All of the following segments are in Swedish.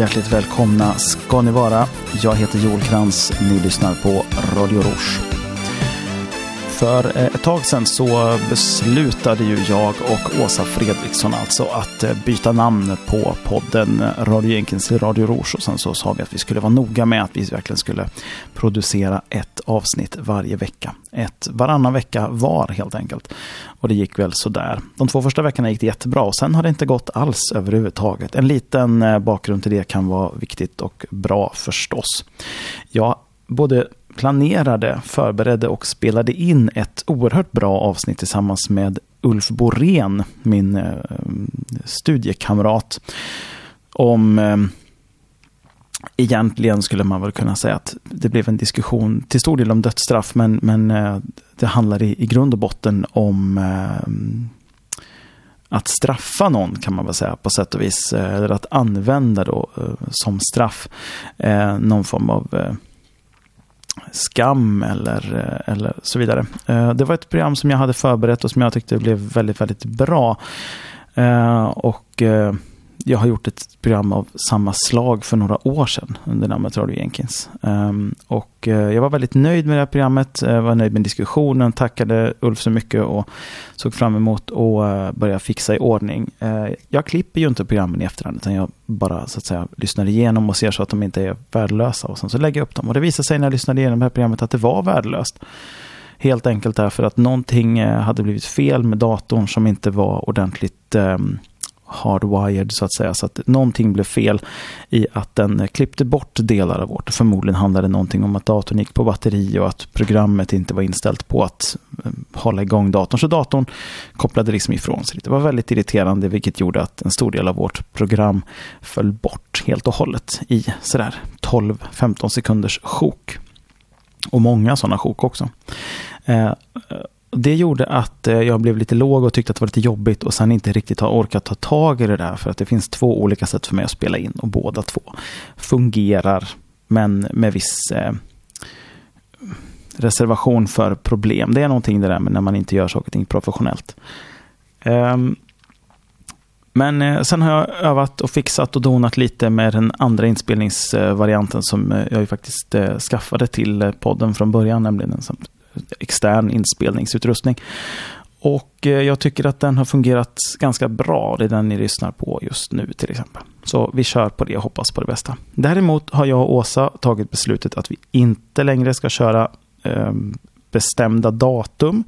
Hjärtligt välkomna ska ni vara. Jag heter Joel Krantz. Ni lyssnar på Radio Rouge. För eh, ett tag sedan så beslutade ju jag och Åsa Fredriksson alltså att eh, byta namn på podden eh, Radio Jenkins till Radio Rouge. Och sen så sa vi att vi skulle vara noga med att vi verkligen skulle producera ett avsnitt varje vecka. Ett varannan vecka var helt enkelt. Och det gick väl sådär. De två första veckorna gick det jättebra och sen har det inte gått alls överhuvudtaget. En liten bakgrund till det kan vara viktigt och bra förstås. Jag både planerade, förberedde och spelade in ett oerhört bra avsnitt tillsammans med Ulf Borén, min eh, studiekamrat, om eh, Egentligen skulle man väl kunna säga att det blev en diskussion till stor del om dödsstraff, men, men eh, det handlar i, i grund och botten om eh, att straffa någon kan man väl säga på sätt och vis. Eh, eller att använda då eh, som straff eh, någon form av eh, skam eller, eh, eller så vidare. Eh, det var ett program som jag hade förberett och som jag tyckte blev väldigt, väldigt bra. Eh, och jag har gjort ett program av samma slag för några år sedan under namnet Radio Jenkins. Ehm, och eh, jag var väldigt nöjd med det här programmet, eh, var nöjd med diskussionen, tackade Ulf så mycket och såg fram emot att eh, börja fixa i ordning. Jag klipper ju inte programmen i efterhand, utan jag bara så att säga lyssnar igenom och ser så att de inte är värdelösa och sen så lägger jag upp dem. Och det visade sig när jag lyssnade igenom det här programmet att det var värdelöst. Helt enkelt därför att någonting hade blivit fel med datorn som inte var ordentligt um, hardwired så att säga. Så att någonting blev fel i att den klippte bort delar av vårt. Förmodligen handlade det någonting om att datorn gick på batteri och att programmet inte var inställt på att eh, hålla igång datorn. Så datorn kopplade liksom ifrån sig. Det var väldigt irriterande vilket gjorde att en stor del av vårt program föll bort helt och hållet i sådär 12-15 sekunders sjok. Och många sådana sjok också. Eh, det gjorde att eh, jag blev lite låg och tyckte att det var lite jobbigt och sen inte riktigt har orkat ta tag i det där för att det finns två olika sätt för mig att spela in och båda två fungerar men med viss eh, reservation för problem. Det är någonting det där med när man inte gör saker och ting professionellt. Um, men eh, sen har jag övat och fixat och donat lite med den andra inspelningsvarianten som eh, jag ju faktiskt skaffade till podden från början, nämligen en extern inspelningsutrustning. Och eh, jag tycker att den har fungerat ganska bra. Det är den ni lyssnar på just nu till exempel. Så vi kör på det och hoppas på det bästa. Däremot har jag och Åsa tagit beslutet att vi inte längre ska köra eh, bestämda datum.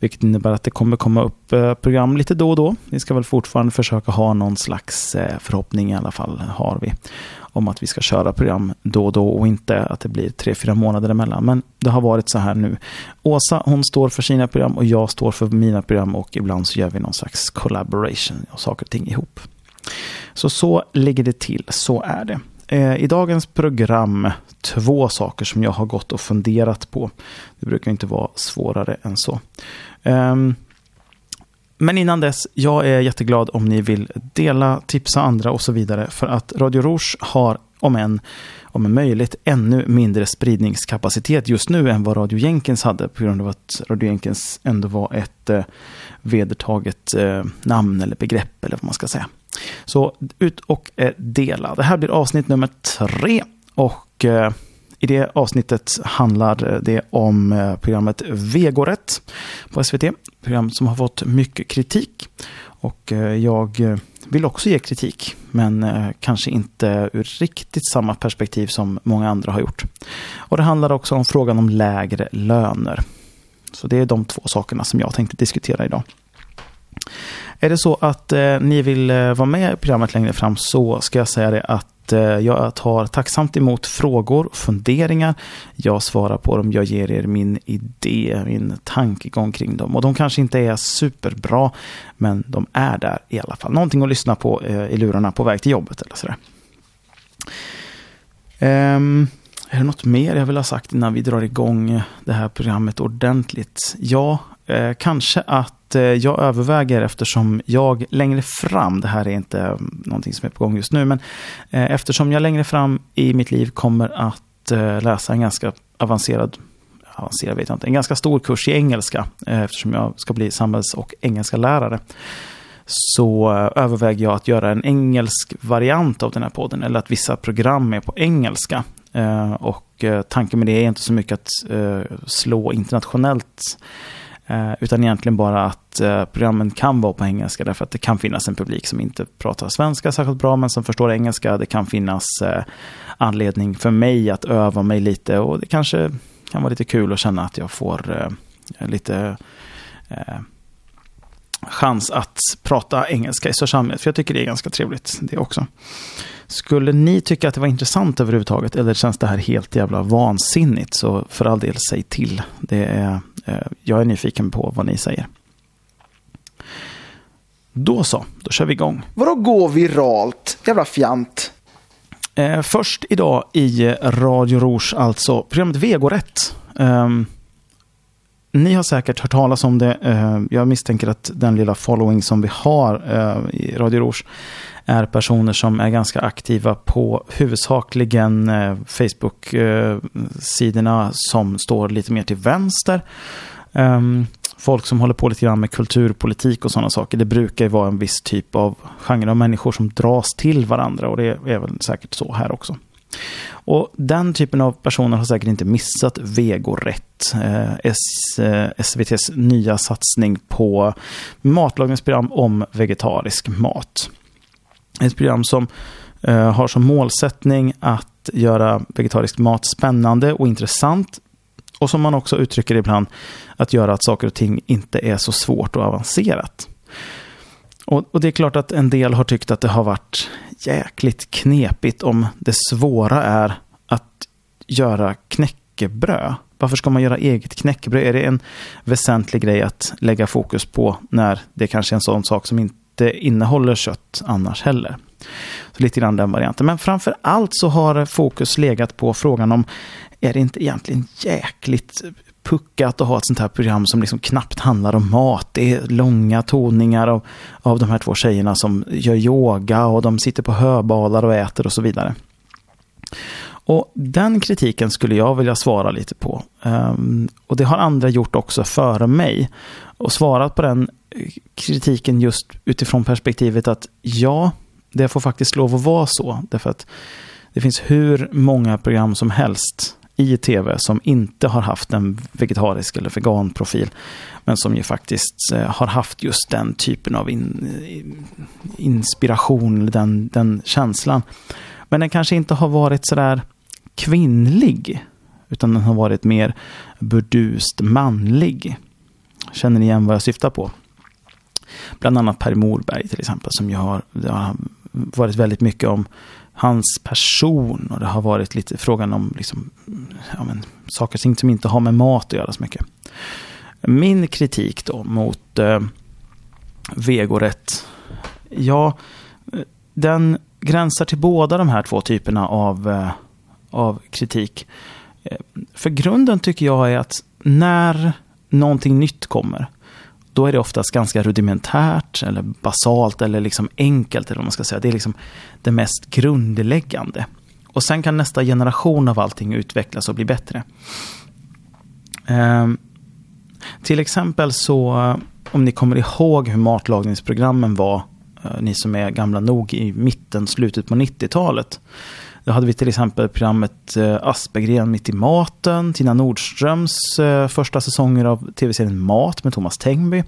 Vilket innebär att det kommer komma upp eh, program lite då och då. Vi ska väl fortfarande försöka ha någon slags eh, förhoppning i alla fall, har vi om att vi ska köra program då och då och inte att det blir tre, fyra månader emellan. Men det har varit så här nu. Åsa, hon står för sina program och jag står för mina program och ibland så gör vi någon slags collaboration och saker och ting ihop. Så så ligger det till, så är det. Eh, I dagens program två saker som jag har gått och funderat på. Det brukar inte vara svårare än så. Ehm, men innan dess, jag är jätteglad om ni vill dela, tipsa andra och så vidare. För att Radio Rouge har, om än om möjligt, ännu mindre spridningskapacitet just nu än vad Radio Jenkins hade. På grund av att Radio Jenkins ändå var ett eh, vedertaget eh, namn eller begrepp eller vad man ska säga. Så ut och eh, dela. Det här blir avsnitt nummer tre. Och eh, i det avsnittet handlar det om eh, programmet Vegorätt på SVT. Program som har fått mycket kritik. Och eh, jag vill också ge kritik, men eh, kanske inte ur riktigt samma perspektiv som många andra har gjort. Och det handlar också om frågan om lägre löner. Så det är de två sakerna som jag tänkte diskutera idag. Är det så att eh, ni vill eh, vara med i programmet längre fram så ska jag säga det att att eh, jag tar tacksamt emot frågor, och funderingar. Jag svarar på dem, jag ger er min idé, min tankegång kring dem. Och de kanske inte är superbra, men de är där i alla fall. Någonting att lyssna på eh, i lurarna på väg till jobbet eller sådär. Um, är det något mer jag vill ha sagt innan vi drar igång det här programmet ordentligt? Ja, eh, kanske att Eh, jag överväger eftersom jag längre fram, det här är inte mm, någonting som är på gång just nu, men eh, eftersom jag längre fram i mitt liv kommer att eh, läsa en ganska avancerad avancerad vet jag inte, en ganska stor kurs i engelska eftersom jag ska bli samhälls och engelska lärare. så överväger jag att göra en engelsk variant av den här podden, eller att vissa program är på engelska. Och tanken med det är inte så mycket att slå internationellt Eh, utan egentligen bara att eh, programmen kan vara på engelska därför att det kan finnas en publik som inte pratar svenska särskilt bra men som förstår engelska. Det kan finnas eh, anledning för mig att öva mig lite och det kanske kan vara lite kul att känna att jag får lite chans att prata engelska i största allmänhet. För jag tycker det är ganska trevligt det också. Skulle ni tycka att det var intressant överhuvudtaget eller känns det här helt jävla vansinnigt så för all del säg till. Det är, jag är nyfiken på vad ni säger. Då så, då kör vi igång. Vadå gå viralt? Jävla fjant. Eh, först idag i Radio Rouge, alltså programmet Vegorätt. Um, ni har säkert hört talas om det. Eh, jag misstänker att den lilla following som vi har eh, i Radio Rouge är personer som är ganska aktiva på huvudsakligen eh, Facebook-sidorna som står lite mer till vänster. Ehm, folk som håller på lite grann med kulturpolitik och sådana saker. Det brukar ju vara en viss typ av genre av människor som dras till varandra och det är väl säkert så här också. Och den typen av personer har säkert inte missat Vegorätt, eh, SVTs eh, nya satsning på matlagningsprogram om vegetarisk mat. Ett program som eh, har som målsättning att göra vegetarisk mat spännande och intressant och som man också uttrycker ibland att göra att saker och ting inte är så svårt och avancerat. Och, och, det är klart att en del har tyckt att det har varit jäkligt knepigt om det svåra är att göra knäckebröd. Varför ska man göra eget knäckebröd? Är det en väsentlig grej att lägga fokus på när det kanske är en sån sak som inte innehåller kött annars heller? Så lite grann den varianten. Men framför allt så har fokus legat på frågan om är det inte egentligen jäkligt puckat att ha ett sånt här program som liksom knappt handlar om mat. Det är långa toningar av, av de här två tjejerna som gör yoga och de sitter på höbalar och äter och så vidare. Och den kritiken skulle jag vilja svara lite på. Ehm, och det har andra gjort också före mig. Och svarat på den eh, kritiken just utifrån perspektivet att ja, det får faktiskt lov att vara så. Därför att det finns hur många program som helst i tv som inte har haft en vegetarisk eller veganprofil. Men som ju faktiskt eh, har haft just den typen av in, eh, inspiration, den, den känslan. Men den kanske inte har varit sådär kvinnlig. Utan den har varit mer burdust manlig. Känner ni igen vad jag syftar på? Bland annat Per Morberg till exempel som jag har, det har varit väldigt mycket om hans person och det har varit lite frågan om liksom, ja, men, saker och ting som inte har med mat att göra så mycket. Min kritik då mot eh, vegorätt, ja, eh, den gränsar till båda de här två typerna av, eh, av kritik. Eh, för grunden tycker jag är att när någonting nytt kommer då är det oftast ganska rudimentärt eller basalt eller liksom enkelt. Eller vad man ska säga. Det är liksom det mest grundläggande. Och sen kan nästa generation av allting utvecklas och bli bättre. Eh, till exempel så, om ni kommer ihåg hur matlagningsprogrammen var, Eh, ni som är gamla nog i mitten, slutet på 90-talet. Då hade vi till exempel programmet eh, Aspergren mitt i maten, Tina Nordströms eh, första säsonger av tv-serien Mat med Thomas Tengby.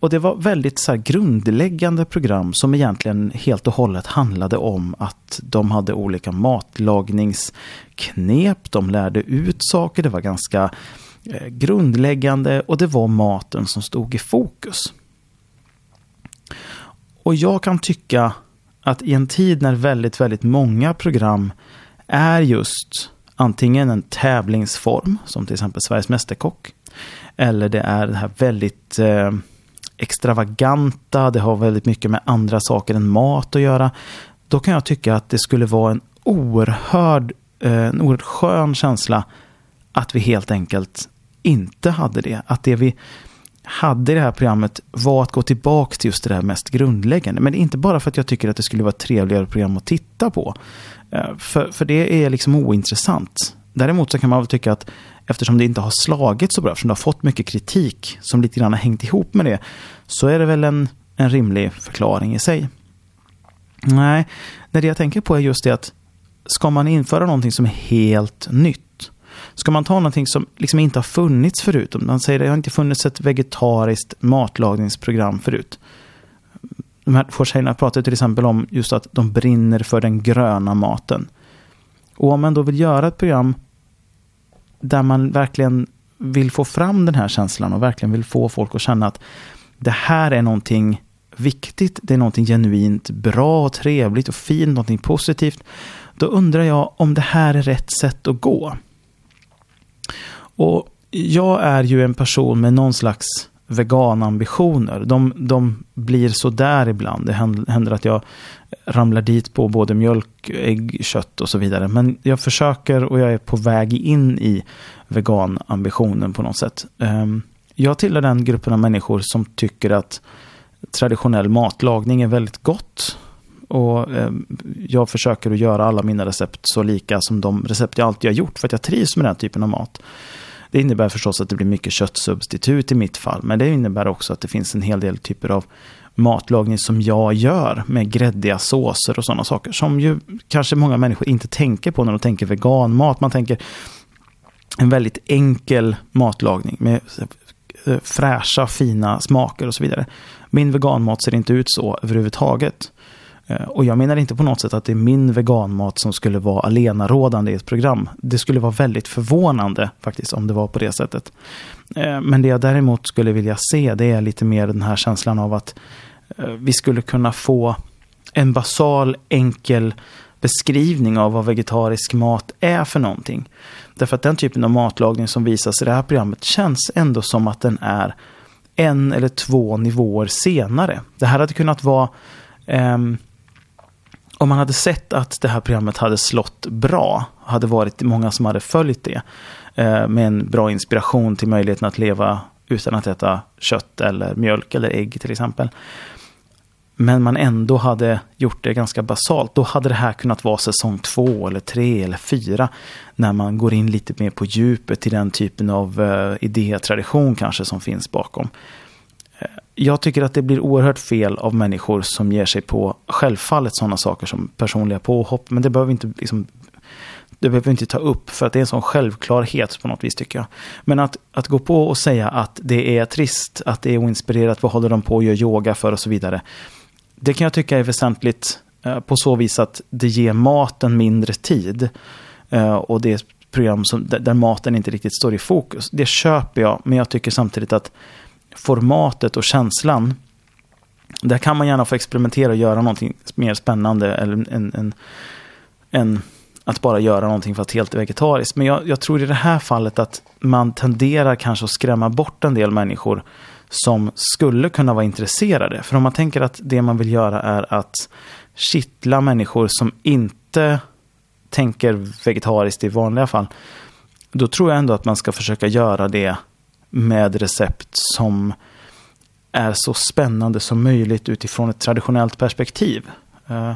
Och det var väldigt så grundläggande program som egentligen helt och hållet handlade om att de hade olika matlagningsknep, de lärde ut saker, det var ganska grundläggande och det var maten som stod i fokus. Och jag kan tycka att i en tid när väldigt, väldigt många program är just antingen en tävlingsform, som till exempel Sveriges Mästerkock, eller det är det här väldigt eh, extravaganta, det har väldigt mycket med andra saker än mat att göra. Då kan jag tycka att det skulle vara en oerhörd, eh, en oerhört skön känsla att vi helt enkelt inte hade det. Att det vi hade i det här programmet var att gå tillbaka till just det där mest grundläggande. Men inte bara för att jag tycker att det skulle vara ett trevligare program att titta på. Eh, för, för det är liksom ointressant. Däremot så kan man väl tycka att eftersom det inte har slagit så bra, eftersom det har fått mycket kritik som lite grann har hängt ihop med det, så är det väl en, en rimlig förklaring i sig. Nej, det jag tänker på är just det att ska man införa någonting som är helt nytt? Ska man ta någonting som liksom inte har funnits förut? Om man säger att det har inte funnits ett vegetariskt matlagningsprogram förut. De här två tjejerna pratar till exempel om just att de brinner för den gröna maten. Och om man då vill göra ett program där man verkligen vill få fram den här känslan och verkligen vill få folk att känna att det här är någonting viktigt, det är någonting genuint bra och trevligt och fint, någonting positivt. Då undrar jag om det här är rätt sätt att gå. Och jag är ju en person med någon slags veganambitioner. De, de blir så där ibland. Det händer att jag ramlar dit på både mjölk, ägg, kött och så vidare. Men jag försöker och jag är på väg in i veganambitionen på något sätt. Ehm, jag tillhör den gruppen av människor som tycker att traditionell matlagning är väldigt gott. Och eh, jag försöker att göra alla mina recept så lika som de recept jag alltid har gjort. För att jag trivs med den här typen av mat. Det innebär förstås att det blir mycket köttsubstitut i mitt fall. Men det innebär också att det finns en hel del typer av matlagning som jag gör med gräddiga såser och sådana saker. Som ju kanske många människor inte tänker på när de tänker veganmat. Man tänker en väldigt enkel matlagning med eh, fräscha, fina smaker och så vidare. Min veganmat ser inte ut så överhuvudtaget. Eh, och jag menar inte på något sätt att det är min veganmat som skulle vara alenarådande i ett program. Det skulle vara väldigt förvånande faktiskt om det var på det sättet. Eh, men det jag däremot skulle vilja se det är lite mer den här känslan av att eh, vi skulle kunna få en basal, enkel beskrivning av vad vegetarisk mat är för någonting. Därför att den typen av matlagning som visas i det här programmet känns ändå som att den är en eller två nivåer senare. Det här hade kunnat vara um, om man hade sett att det här programmet hade slått bra, hade varit många som hade följt det, eh, med en bra inspiration till möjligheten att leva utan att äta kött eller mjölk eller ägg till exempel. Men man ändå hade gjort det ganska basalt. Då hade det här kunnat vara säsong två eller tre eller fyra. När man går in lite mer på djupet i den typen av uh, idétradition kanske som finns bakom jag tycker att det blir oerhört fel av människor som ger sig på självfallet sådana saker som personliga påhopp. Men det behöver vi inte liksom, det behöver vi inte ta upp för att det är en sån självklarhet på något vis tycker jag. Men att, att gå på och säga att det är trist, att det är oinspirerat, vad håller de på att göra yoga för och så vidare. Det kan jag tycka är väsentligt eh, på så vis att det ger maten mindre tid. Eh, och det är ett program som, där maten inte riktigt står i fokus. Det köper jag, men jag tycker samtidigt att formatet och känslan. Där kan man gärna få experimentera och göra någonting mer spännande än, en, en, än att bara göra någonting fast helt vegetariskt. Men jag, jag, tror i det här fallet att man tenderar kanske att skrämma bort en del människor som skulle kunna vara intresserade. För om man tänker att det man vill göra är att kittla människor som inte tänker vegetariskt i vanliga fall. Då tror jag ändå att man ska försöka göra det med recept som är så spännande som möjligt utifrån ett traditionellt perspektiv. Uh,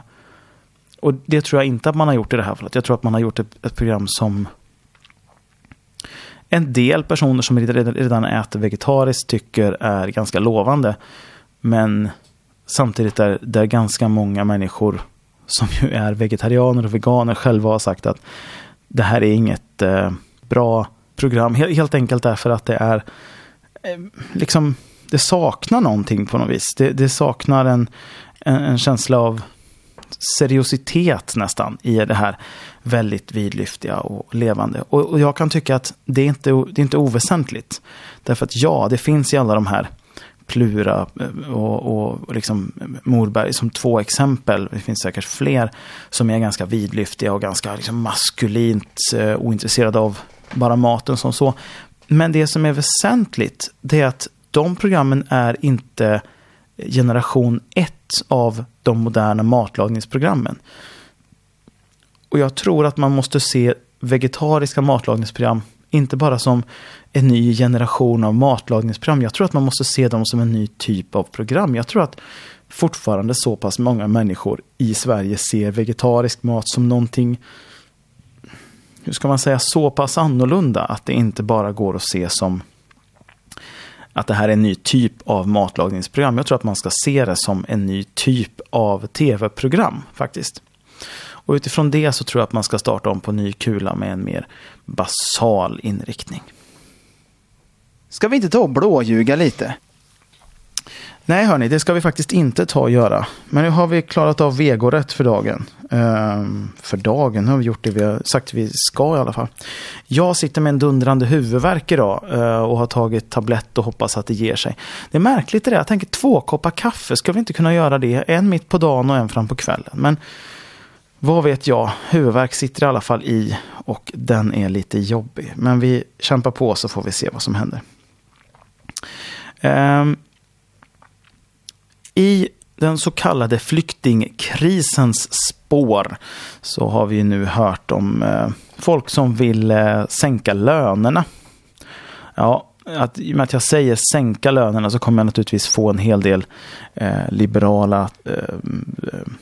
och det tror jag inte att man har gjort i det här fallet. Jag tror att man har gjort ett, ett program som en del personer som redan, äter vegetariskt tycker är ganska lovande. Men samtidigt är det ganska många människor som ju är vegetarianer och veganer själva har sagt att det här är inget eh, bra program. Helt enkelt därför att det är eh, liksom det saknar någonting på något vis. Det, det saknar en, en, en, känsla av seriositet nästan i det här väldigt vidlyftiga och levande. Och, och, jag kan tycka att det är, inte, det är inte oväsentligt. Därför att ja, det finns i alla de här Plura eh, och, och liksom Morberg som två exempel. Det finns säkert fler som är ganska vidlyftiga och ganska liksom maskulint eh, ointresserade av bara maten som så. Men det som är väsentligt, det är att de programmen är inte generation ett av de moderna matlagningsprogrammen. Och jag tror att man måste se vegetariska matlagningsprogram inte bara som en ny generation av matlagningsprogram. Jag tror att man måste se dem som en ny typ av program. Jag tror att fortfarande så pass många människor i Sverige ser vegetarisk mat som någonting hur ska man säga, så pass annorlunda att det inte bara går att se som att det här är en ny typ av matlagningsprogram. Jag tror att man ska se det som en ny typ av tv-program faktiskt. Och utifrån det så tror jag att man ska starta om på ny kula med en mer basal inriktning. Ska vi inte ta och blåljuga lite? Nej hörni, det ska vi faktiskt inte ta och göra. Men nu har vi klarat av vegorätt för dagen. Ehm, för dagen, nu har vi gjort det vi har sagt vi ska i alla fall. Jag sitter med en dundrande huvudvärk idag eh, och har tagit tablett och hoppas att det ger sig. Det är märkligt det där, jag tänker två koppar kaffe, ska vi inte kunna göra det? En mitt på dagen och en fram på kvällen. Men vad vet jag, huvudvärk sitter i alla fall i och den är lite jobbig. Men vi kämpar på så får vi se vad som händer. Um, i den så kallade flyktingkrisens spår så har vi nu hört om eh, folk som vill eh, sänka lönerna. Ja, att, i och med att jag säger sänka lönerna så kommer jag naturligtvis få en hel del eh, liberala eh, eh,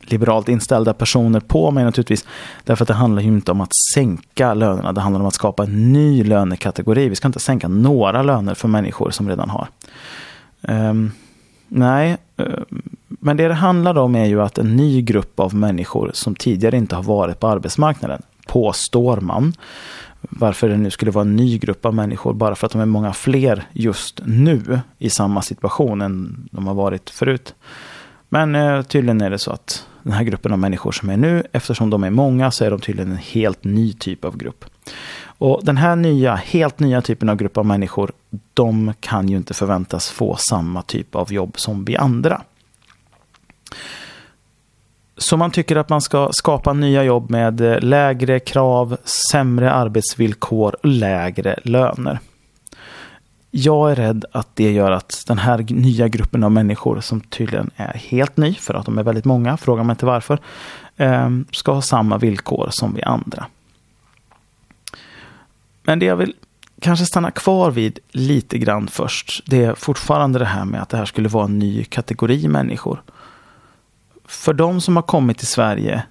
liberalt inställda personer på mig naturligtvis. Därför att det handlar ju inte om att sänka lönerna, det handlar om att skapa en ny lönekategori. Vi ska inte sänka några löner för människor som redan har. Um, nej, eh, men det det handlar om är ju att en ny grupp av människor som tidigare inte har varit på arbetsmarknaden, påstår man, varför det nu skulle vara en ny grupp av människor bara för att de är många fler just nu i samma situation än de har varit förut. Men eh, tydligen är det så att den här gruppen av människor som är nu, eftersom de är många, så är de tydligen en helt ny typ av grupp. Och den här nya, helt nya typen av grupp av människor, de kan ju inte förväntas få samma typ av jobb som vi andra. Så man tycker att man ska skapa nya jobb med eh, lägre krav, sämre arbetsvillkor och lägre löner. Jag är rädd att det gör att den här nya gruppen av människor som tydligen är helt ny, för att de är väldigt många, fråga mig inte varför, eh, ska ha samma villkor som vi andra. Men det jag vill kanske stanna kvar vid lite grann först, det är fortfarande det här med att det här skulle vara en ny kategori människor. För de som har kommit till Sverige,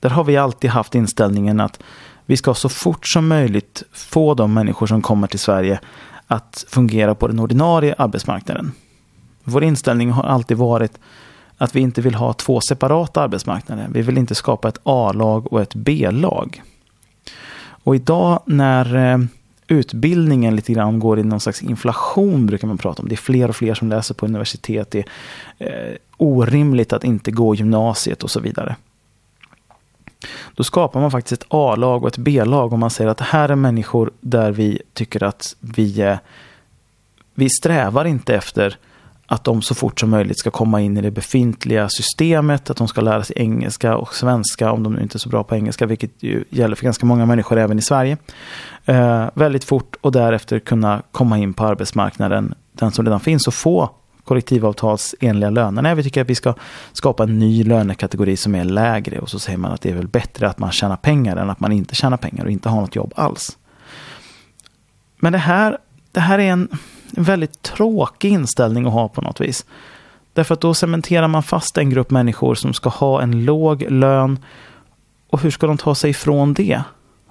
där har vi alltid haft inställningen att vi ska så fort som möjligt få de människor som kommer till Sverige att fungera på den ordinarie arbetsmarknaden. Vår inställning har alltid varit att vi inte vill ha två separata arbetsmarknader. Vi vill inte skapa ett A-lag och ett B-lag. Och idag när eh, utbildningen lite grann går i någon slags inflation brukar man prata om. Det är fler och fler som läser på universitet. Det är eh, orimligt att inte gå gymnasiet och så vidare. Då skapar man faktiskt ett A-lag och ett B-lag om man säger att det här är människor där vi tycker att vi, vi strävar inte efter att de så fort som möjligt ska komma in i det befintliga systemet, att de ska lära sig engelska och svenska om de nu inte är så bra på engelska, vilket ju gäller för ganska många människor även i Sverige. Eh, väldigt fort och därefter kunna komma in på arbetsmarknaden, den som redan finns, och få kollektivavtalsenliga löner. Nej, vi tycker att vi ska skapa en ny lönekategori som är lägre och så säger man att det är väl bättre att man tjänar pengar än att man inte tjänar pengar och inte har något jobb alls. Men det här, det här är en väldigt tråkig inställning att ha på något vis. Därför att då cementerar man fast en grupp människor som ska ha en låg lön. Och hur ska de ta sig ifrån det?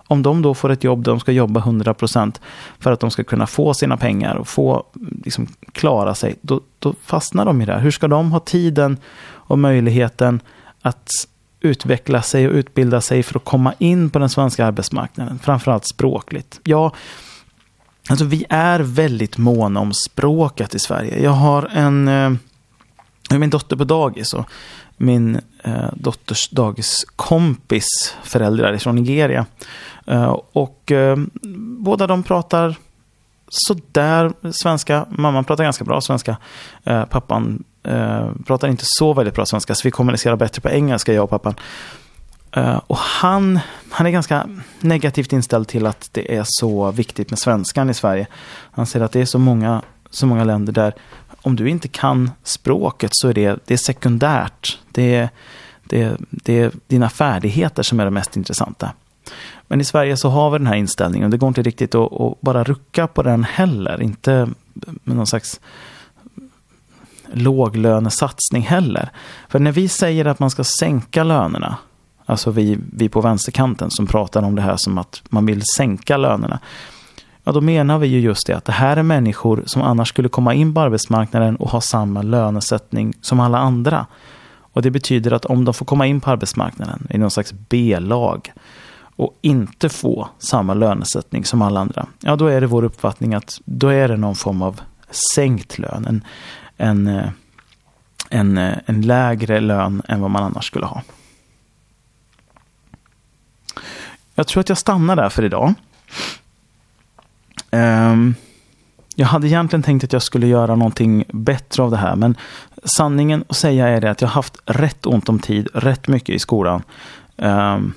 om de då får ett jobb där de ska jobba 100% för att de ska kunna få sina pengar och få liksom, klara sig, då, då fastnar de i det här. Hur ska de ha tiden och möjligheten att utveckla sig och utbilda sig för att komma in på den svenska arbetsmarknaden, framförallt språkligt? Ja, alltså vi är väldigt måna om språket i Sverige. Jag har en, eh, min dotter på dagis och min eh, dotters dagiskompis föräldrar från Nigeria. Eh, och eh, båda de pratar sådär svenska. Mamman pratar ganska bra svenska. Eh, pappan eh, pratar inte så väldigt bra svenska, så vi kommunicerar bättre på engelska, jag och pappan. Uh, och han, han är ganska negativt inställd till att det är så viktigt med svenskan i Sverige. Han säger att det är så många, så många länder där om du inte kan språket så är det, det är sekundärt. Det är, det, det är dina färdigheter som är det mest intressanta. Men i Sverige så har vi den här inställningen. Det går inte riktigt att, att bara rucka på den heller. Inte med någon slags låglönesatsning heller. För när vi säger att man ska sänka lönerna, alltså vi, vi på vänsterkanten som pratar om det här som att man vill sänka lönerna. ja då menar vi ju just det att det här är människor som annars skulle komma in på arbetsmarknaden och ha samma lönesättning som alla andra. Och det betyder att om de får komma in på arbetsmarknaden i någon slags B-lag och inte få samma lönesättning som alla andra, ja då är det vår uppfattning att då är det någon form av sänkt lön. En, en, eh, en, eh, en lägre lön än vad man annars skulle ha. Jag tror att jag stannar där för idag. Um, jag hade egentligen tänkt att jag skulle göra någonting bättre av det här, men sanningen att säga är det att jag har haft rätt ont om tid, rätt mycket i skolan. Um,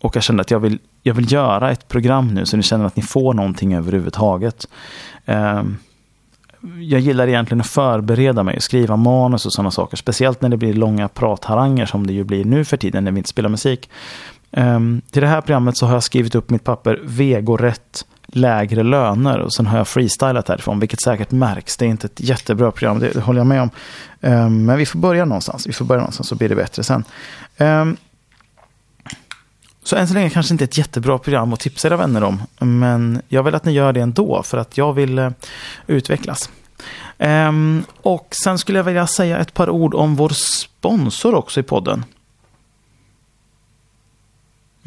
och jag kände att jag vill, jag vill göra ett program nu så ni känner att ni får någonting överhuvudtaget. Um, jag gillar egentligen att förbereda mig, skriva manus och sådana saker. Speciellt när det blir långa pratharanger som det ju blir nu för tiden när vi inte spelar musik. Um, till det här programmet så har jag skrivit upp mitt papper vegorätt lägre löner och sen har jag freestylat därifrån, vilket säkert märks. Det är inte ett jättebra program, det, det håller jag med om. Um, men vi får börja någonstans, vi får börja någonstans så blir det bättre sen. Um, så än så länge kanske inte ett jättebra program att tipsa era vänner om, men jag vill att ni gör det ändå för att jag vill uh, utvecklas. Um, och sen skulle jag vilja säga ett par ord om vår sponsor också i podden.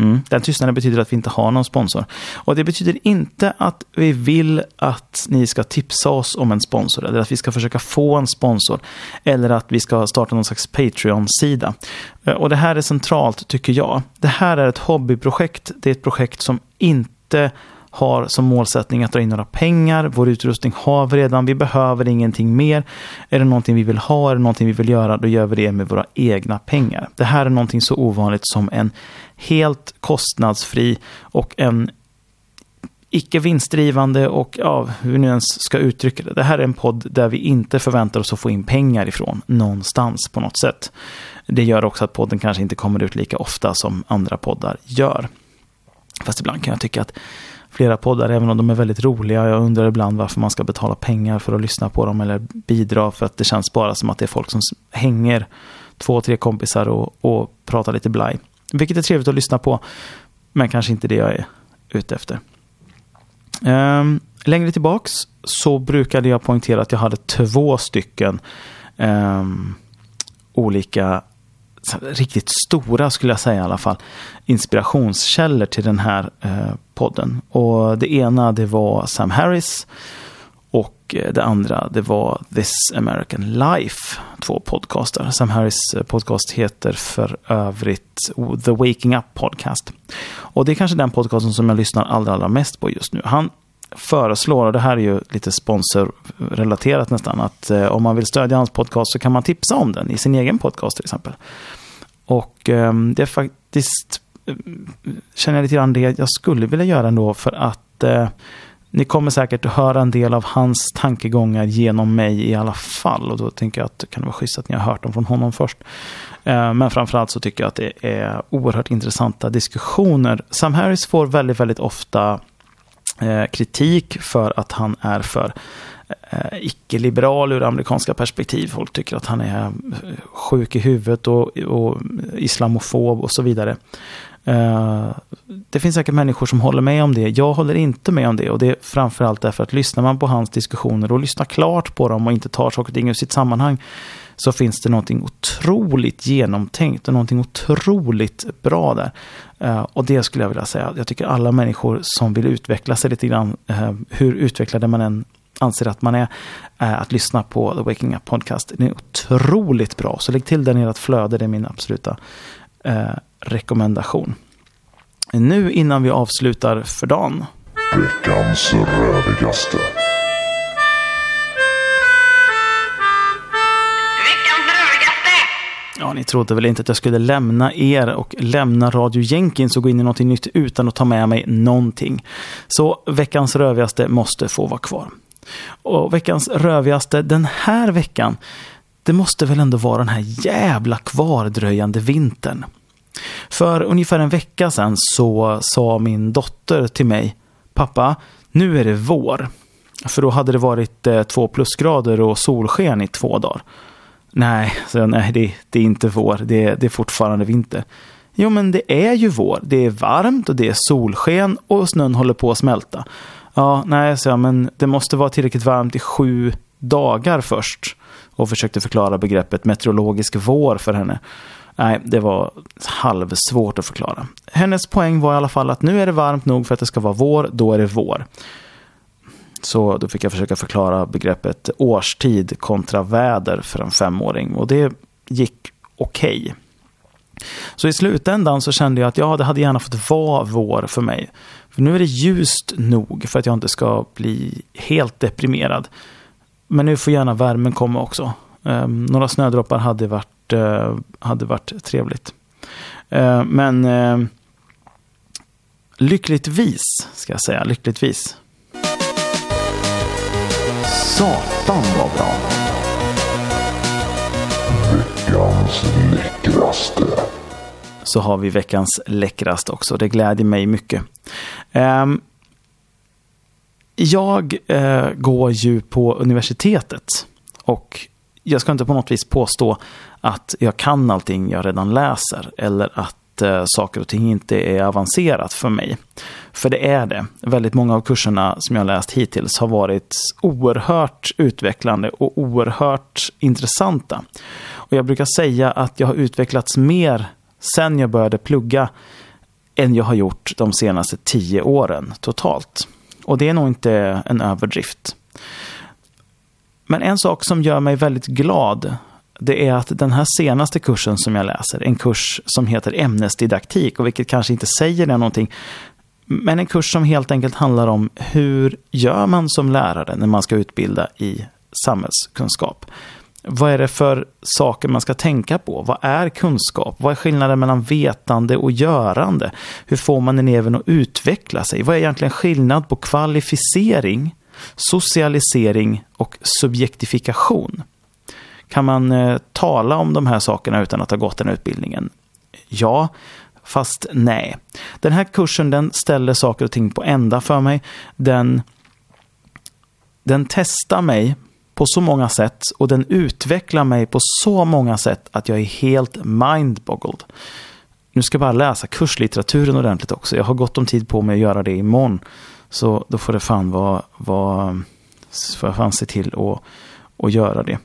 Mm. Den tystnaden betyder att vi inte har någon sponsor. Och det betyder inte att vi vill att ni ska tipsa oss om en sponsor eller att vi ska försöka få en sponsor eller att vi ska starta någon slags Patreon-sida. Eh, och det här är centralt tycker jag. Det här är ett hobbyprojekt. Det är ett projekt som inte har som målsättning att dra in några pengar. Vår utrustning har vi redan. Vi behöver ingenting mer. Är det någonting vi vill ha, är det någonting vi vill göra, då gör vi det med våra egna pengar. Det här är någonting så ovanligt som en helt kostnadsfri och en icke vinstdrivande och ja, hur ni ens ska uttrycka det. Det här är en podd där vi inte förväntar oss att få in pengar ifrån någonstans på något sätt. Det gör också att podden kanske inte kommer ut lika ofta som andra poddar gör. Fast ibland kan jag tycka att flera poddar, även om de är väldigt roliga. Jag undrar ibland varför man ska betala pengar för att lyssna på dem eller bidra för att det känns bara som att det är folk som hänger två, tre kompisar och, och pratar lite blaj. Vilket är trevligt att lyssna på, men kanske inte det jag är ute efter. Um, längre tillbaks så brukade jag poängtera att jag hade två stycken um, olika riktigt stora, skulle jag säga i alla fall, inspirationskällor till den här eh, podden. Och det ena det var Sam Harris och eh, det andra det var This American Life, två podcaster. Sam Harris eh, podcast heter för övrigt The Waking Up Podcast. Och det är kanske den podcasten som jag lyssnar allra, allra mest på just nu. Han föreslår, och det här är ju lite sponsorrelaterat nästan, att eh, om man vill stödja hans podcast så kan man tipsa om den i sin egen podcast till exempel. Och eh, det är faktiskt, eh, känner jag lite grann det jag skulle vilja göra ändå för att eh, ni kommer säkert att höra en del av hans tankegångar genom mig i alla fall. Och då tänker jag att det kan vara schysst att ni har hört dem från honom först. Eh, men framförallt så tycker jag att det är oerhört intressanta diskussioner. Sam Harris får väldigt, väldigt ofta Eh, kritik för att han är för eh, icke-liberal ur amerikanska perspektiv. Folk tycker att han är eh, sjuk i huvudet och, och islamofob och så vidare. Det finns säkert människor som håller med om det. Jag håller inte med om det och det är framförallt därför att lyssnar man på hans diskussioner och lyssnar klart på dem och inte tar saker och ting ur sitt sammanhang så finns det någonting otroligt genomtänkt och någonting otroligt bra där. Eh, och det skulle jag vilja säga. Jag tycker alla människor som vill utveckla sig lite grann, eh, hur utvecklade man än anser att man är, eh, att lyssna på The Waking Up Podcast. Det är otroligt bra, så lägg till den i ert flöde. Det är min absoluta rekommendation. Nu innan vi avslutar för dagen. Veckans rövigaste. Ja, ni trodde väl inte att jag skulle lämna er och lämna Radio Jenkins och gå in i någonting nytt utan att ta med mig någonting. Så veckans rövigaste måste få vara kvar. Och veckans rövigaste den här veckan, det måste väl ändå vara den här jävla kvardröjande vintern. För ungefär en vecka sedan så sa min dotter till mig, pappa, nu är det vår. För då hade det varit eh, två plusgrader och solsken i två dagar. Nej, så nej det, det, är inte vår, det, det är fortfarande vinter. Jo, men det är ju vår. Det är varmt och det är solsken och snön håller på att smälta. Ja, nej, så jag, men det måste vara tillräckligt varmt i sju dagar först. Och försökte förklara begreppet meteorologisk vår för henne. Nej, det var halvsvårt att förklara. Hennes poäng var i alla fall att nu är det varmt nog för att det ska vara vår, då är det vår. Så då fick jag försöka förklara begreppet årstid kontra väder för en femåring. Och det gick okej. Okay. Så i slutändan så kände jag att ja, det hade gärna fått vara vår för mig. För nu är det ljust nog för att jag inte ska bli helt deprimerad. Men nu får gärna värmen komma också. Um, några snödroppar hade varit, uh, hade varit trevligt. Uh, men uh, lyckligtvis, ska jag säga, lyckligtvis. Satan vad bra. Veckans läckraste. Så har vi veckans läckraste också. Det gläder mig mycket. Um, jag uh, går ju på universitetet. Och jag ska inte på något vis påstå att jag kan allting jag redan läser. Eller att eh, saker och ting inte är avancerat för mig. För det är det. Väldigt många av kurserna som jag läst hittills har varit oerhört utvecklande och oerhört intressanta. Och jag brukar säga att jag har utvecklats mer sen jag började plugga än jag har gjort de senaste tio åren totalt. Och det är nog inte en överdrift. Men en sak som gör mig väldigt glad det är att den här senaste kursen som jag läser, en kurs som heter ämnesdidaktik och vilket kanske inte säger det någonting, men en kurs som helt enkelt handlar om hur gör man som lärare när man ska utbilda i samhällskunskap? Vad är det för saker man ska tänka på? Vad är kunskap? Vad är skillnaden mellan vetande och görande? Hur får man eleven att utveckla sig? Vad är egentligen skillnad på kvalificering, socialisering och subjektifikation? Kan man eh, tala om de här sakerna utan att ha gått den utbildningen? Ja, fast nej. Den här kursen den ställer saker och ting på ända för mig. Den, den testar mig på så många sätt och den utvecklar mig på så många sätt att jag är helt mindboggled. Nu ska jag bara läsa kurslitteraturen ordentligt också. Jag har gott om tid på mig att göra det imorgon. Så då får det fan vara, vara får jag fan se till att, att göra det.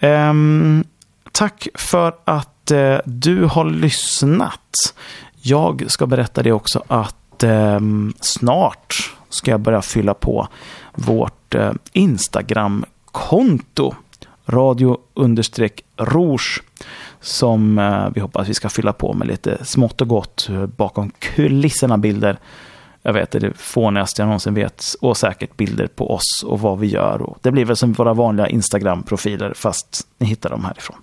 Um, tack för att uh, du har lyssnat. Jag ska berätta det också att um, snart ska jag börja fylla på vårt eh, uh, Instagram konto. Radio understreck rouge. Som eh, vi hoppas vi ska fylla på med lite smått och gott bakom kulisserna bilder. Jag vet, det är det fånigaste jag någonsin vet. Och säkert bilder på oss och vad vi gör. Och det blir väl som våra vanliga Instagram-profiler fast ni hittar dem härifrån.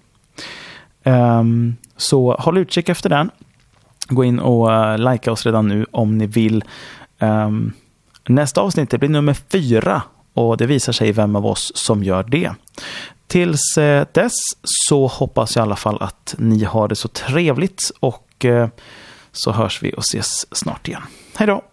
Um, så håll utkik efter den. Gå in och uh, likea oss redan nu om ni vill. Um, nästa avsnitt det blir nummer fyra och det visar sig vem av oss som gör det. Tills uh, dess så hoppas jag i alla fall att ni har det så trevligt och uh, så hörs vi och ses snart igen. Hej då!